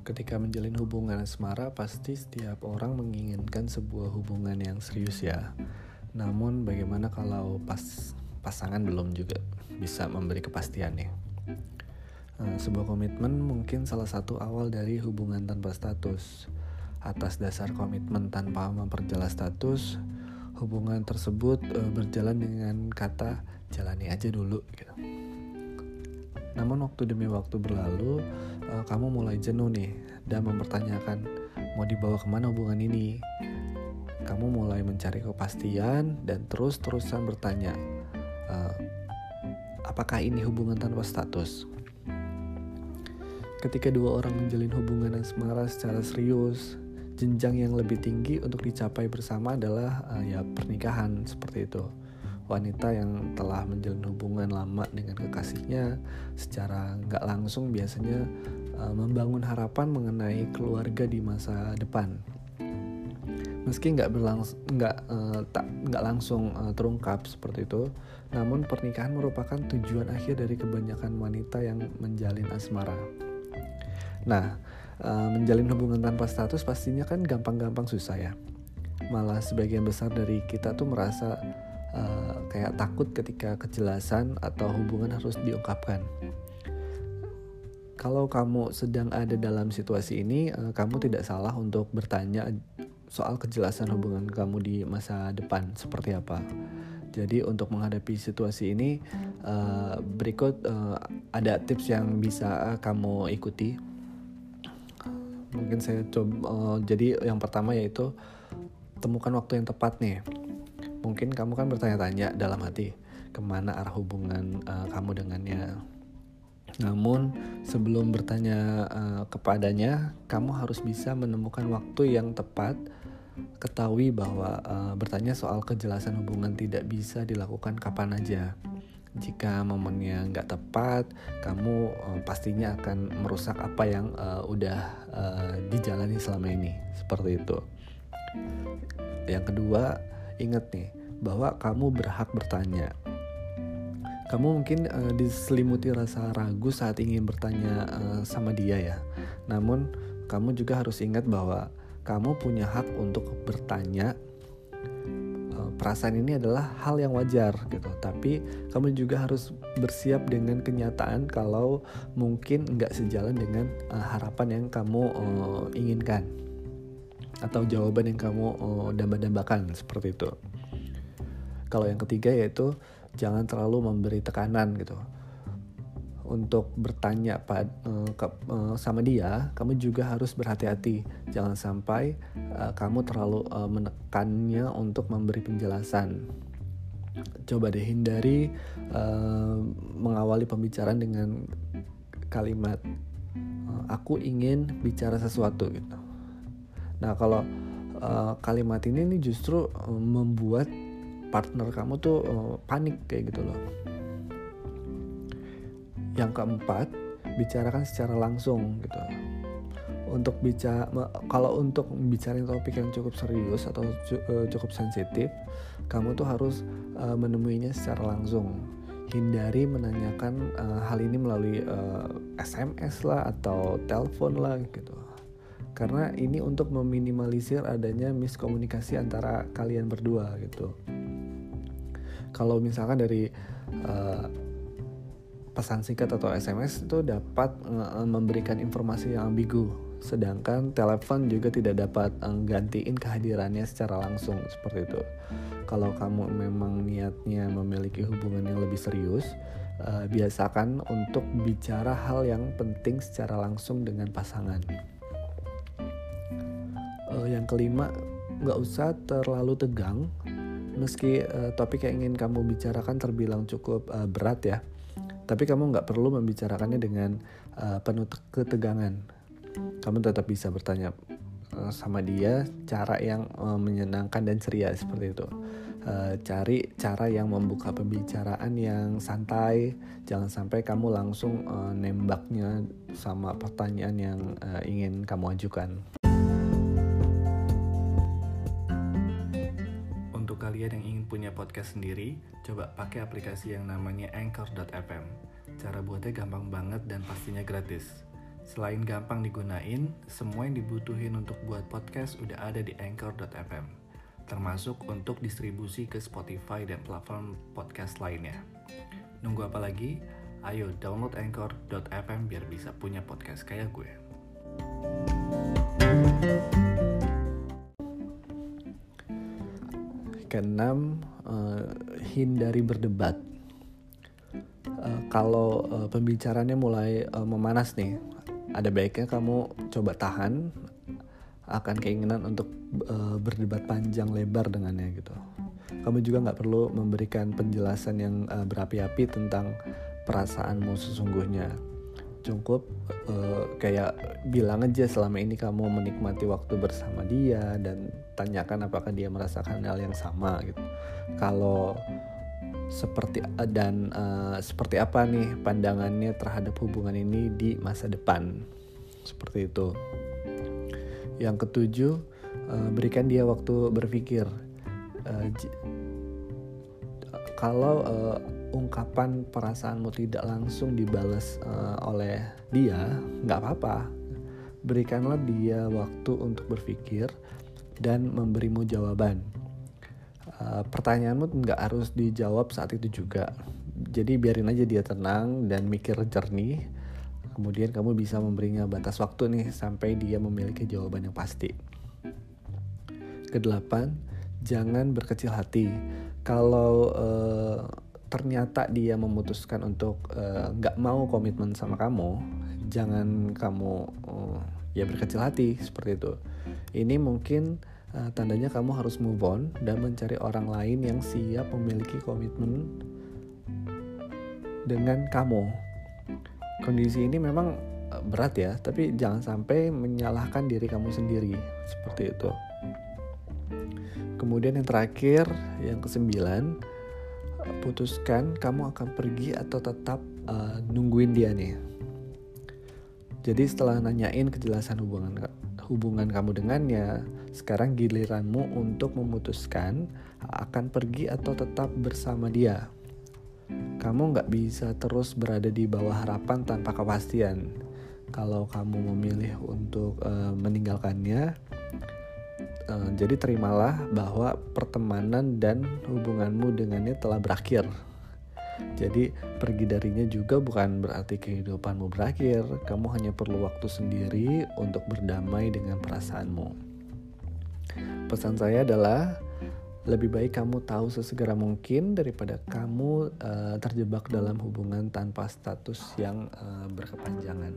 Ketika menjalin hubungan asmara, pasti setiap orang menginginkan sebuah hubungan yang serius ya. Namun bagaimana kalau pas pasangan belum juga bisa memberi kepastian nih? Eh, sebuah komitmen mungkin salah satu awal dari hubungan tanpa status. Atas dasar komitmen tanpa memperjelas status, hubungan tersebut eh, berjalan dengan kata jalani aja dulu gitu. Namun waktu demi waktu berlalu, uh, kamu mulai jenuh nih dan mempertanyakan mau dibawa ke mana hubungan ini. Kamu mulai mencari kepastian dan terus-terusan bertanya, uh, apakah ini hubungan tanpa status? Ketika dua orang menjalin hubungan asmara secara serius, jenjang yang lebih tinggi untuk dicapai bersama adalah uh, ya pernikahan seperti itu wanita yang telah menjalin hubungan lama dengan kekasihnya secara nggak langsung biasanya uh, membangun harapan mengenai keluarga di masa depan. Meski nggak berlangsung nggak uh, tak nggak langsung uh, terungkap seperti itu, namun pernikahan merupakan tujuan akhir dari kebanyakan wanita yang menjalin asmara. Nah, uh, menjalin hubungan tanpa status pastinya kan gampang-gampang susah ya. Malah sebagian besar dari kita tuh merasa uh, kayak takut ketika kejelasan atau hubungan harus diungkapkan. Kalau kamu sedang ada dalam situasi ini, uh, kamu tidak salah untuk bertanya soal kejelasan hubungan kamu di masa depan seperti apa. Jadi untuk menghadapi situasi ini, uh, berikut uh, ada tips yang bisa kamu ikuti. Mungkin saya coba. Uh, jadi yang pertama yaitu temukan waktu yang tepat nih Mungkin kamu kan bertanya-tanya dalam hati, ke mana arah hubungan uh, kamu dengannya. Namun sebelum bertanya uh, kepadanya, kamu harus bisa menemukan waktu yang tepat. Ketahui bahwa uh, bertanya soal kejelasan hubungan tidak bisa dilakukan kapan aja. Jika momennya nggak tepat, kamu uh, pastinya akan merusak apa yang uh, udah uh, dijalani selama ini. Seperti itu. Yang kedua, Ingat nih, bahwa kamu berhak bertanya. Kamu mungkin uh, diselimuti rasa ragu saat ingin bertanya uh, sama dia ya. Namun, kamu juga harus ingat bahwa kamu punya hak untuk bertanya. Uh, perasaan ini adalah hal yang wajar gitu. Tapi kamu juga harus bersiap dengan kenyataan kalau mungkin nggak sejalan dengan uh, harapan yang kamu uh, inginkan atau jawaban yang kamu oh, damba-dambakan seperti itu. Kalau yang ketiga yaitu jangan terlalu memberi tekanan gitu. Untuk bertanya pad, uh, ke, uh, sama dia, kamu juga harus berhati-hati. Jangan sampai uh, kamu terlalu uh, menekannya untuk memberi penjelasan. Coba deh hindari uh, mengawali pembicaraan dengan kalimat "aku ingin bicara sesuatu" gitu Nah kalau uh, kalimat ini nih justru uh, membuat partner kamu tuh uh, panik kayak gitu loh. Yang keempat, bicarakan secara langsung gitu. Untuk bicara kalau untuk bicarain topik yang cukup serius atau cukup sensitif, kamu tuh harus uh, menemuinya secara langsung. Hindari menanyakan uh, hal ini melalui uh, SMS lah atau telepon lah gitu karena ini untuk meminimalisir adanya miskomunikasi antara kalian berdua gitu. Kalau misalkan dari uh, pesan singkat atau SMS itu dapat uh, memberikan informasi yang ambigu, sedangkan telepon juga tidak dapat menggantiin kehadirannya secara langsung seperti itu. Kalau kamu memang niatnya memiliki hubungan yang lebih serius, biasakan untuk bicara hal yang penting secara langsung dengan pasangan uh, yang kelima nggak usah terlalu tegang. Meski uh, topik yang ingin kamu bicarakan terbilang cukup uh, berat ya. Tapi kamu nggak perlu membicarakannya dengan uh, penuh ketegangan. Kamu tetap bisa bertanya uh, sama dia cara yang uh, menyenangkan dan ceria seperti itu. Uh, cari cara yang membuka pembicaraan yang santai. Jangan sampai kamu langsung uh, nembaknya sama pertanyaan yang uh, ingin kamu ajukan kalian yang ingin punya podcast sendiri, coba pakai aplikasi yang namanya Anchor.fm. Cara buatnya gampang banget dan pastinya gratis. Selain gampang digunain, semua yang dibutuhin untuk buat podcast udah ada di anchor.fm, termasuk untuk distribusi ke Spotify dan platform podcast lainnya. Nunggu apa lagi? Ayo download anchor.fm biar bisa punya podcast kayak gue. Keenam, uh, hindari berdebat. Uh, kalau uh, pembicaranya mulai uh, memanas nih, ada baiknya kamu coba tahan akan keinginan untuk uh, berdebat panjang lebar dengannya gitu. Kamu juga nggak perlu memberikan penjelasan yang uh, berapi-api tentang perasaanmu sesungguhnya. Cukup uh, kayak bilang aja selama ini kamu menikmati waktu bersama dia dan tanyakan apakah dia merasakan hal yang sama gitu. Kalau seperti dan uh, seperti apa nih pandangannya terhadap hubungan ini di masa depan? Seperti itu. Yang ketujuh uh, berikan dia waktu berpikir. Uh, kalau uh, ungkapan perasaanmu tidak langsung dibalas uh, oleh dia nggak apa-apa. Berikanlah dia waktu untuk berpikir dan memberimu jawaban. Uh, pertanyaanmu nggak harus dijawab saat itu juga. Jadi biarin aja dia tenang dan mikir jernih. Kemudian kamu bisa memberinya batas waktu nih sampai dia memiliki jawaban yang pasti. Kedelapan jangan berkecil hati. Kalau uh, ternyata dia memutuskan untuk eh, nggak uh, mau komitmen sama kamu jangan kamu uh, ya berkecil hati seperti itu ini mungkin uh, tandanya kamu harus move on dan mencari orang lain yang siap memiliki komitmen dengan kamu. Kondisi ini memang berat ya, tapi jangan sampai menyalahkan diri kamu sendiri seperti itu. Kemudian yang terakhir, yang kesembilan, putuskan kamu akan pergi atau tetap uh, nungguin dia nih. Jadi setelah nanyain kejelasan hubungan hubungan kamu dengannya. Sekarang giliranmu untuk memutuskan akan pergi atau tetap bersama dia. Kamu nggak bisa terus berada di bawah harapan tanpa kepastian. Kalau kamu memilih untuk uh, meninggalkannya, jadi terimalah bahwa pertemanan dan hubunganmu dengannya telah berakhir. Jadi pergi darinya juga bukan berarti kehidupanmu berakhir. Kamu hanya perlu waktu sendiri untuk berdamai dengan perasaanmu. Pesan saya adalah lebih baik kamu tahu sesegera mungkin daripada kamu uh, terjebak dalam hubungan tanpa status yang uh, berkepanjangan.